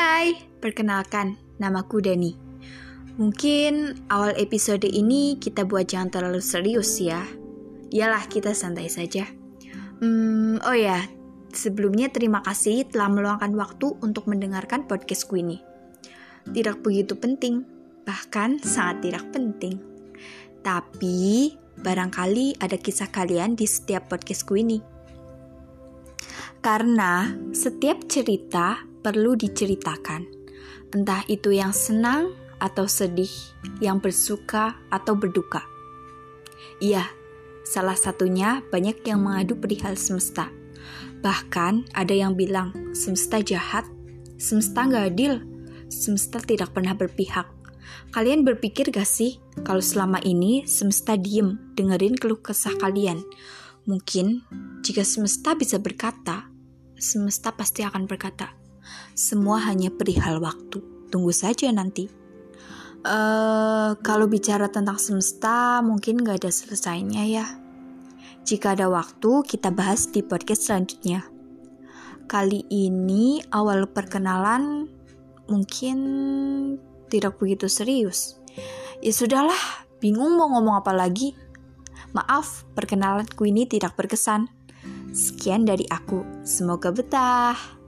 Hai, perkenalkan, namaku Dani. Mungkin awal episode ini kita buat jangan terlalu serius ya. Yalah, kita santai saja. Hmm, oh ya, sebelumnya terima kasih telah meluangkan waktu untuk mendengarkan podcastku ini. Tidak begitu penting, bahkan sangat tidak penting. Tapi, barangkali ada kisah kalian di setiap podcastku ini. Karena setiap cerita perlu diceritakan, entah itu yang senang atau sedih, yang bersuka atau berduka. Iya, salah satunya banyak yang mengadu perihal semesta. Bahkan ada yang bilang semesta jahat, semesta nggak adil, semesta tidak pernah berpihak. Kalian berpikir gak sih kalau selama ini semesta diem dengerin keluh kesah kalian? Mungkin jika semesta bisa berkata, semesta pasti akan berkata, semua hanya perihal waktu. Tunggu saja nanti. Uh, kalau bicara tentang semesta, mungkin gak ada selesainya ya. Jika ada waktu, kita bahas di podcast selanjutnya. Kali ini awal perkenalan mungkin tidak begitu serius. Ya sudahlah, bingung mau ngomong apa lagi. Maaf, perkenalanku ini tidak berkesan. Sekian dari aku. Semoga betah.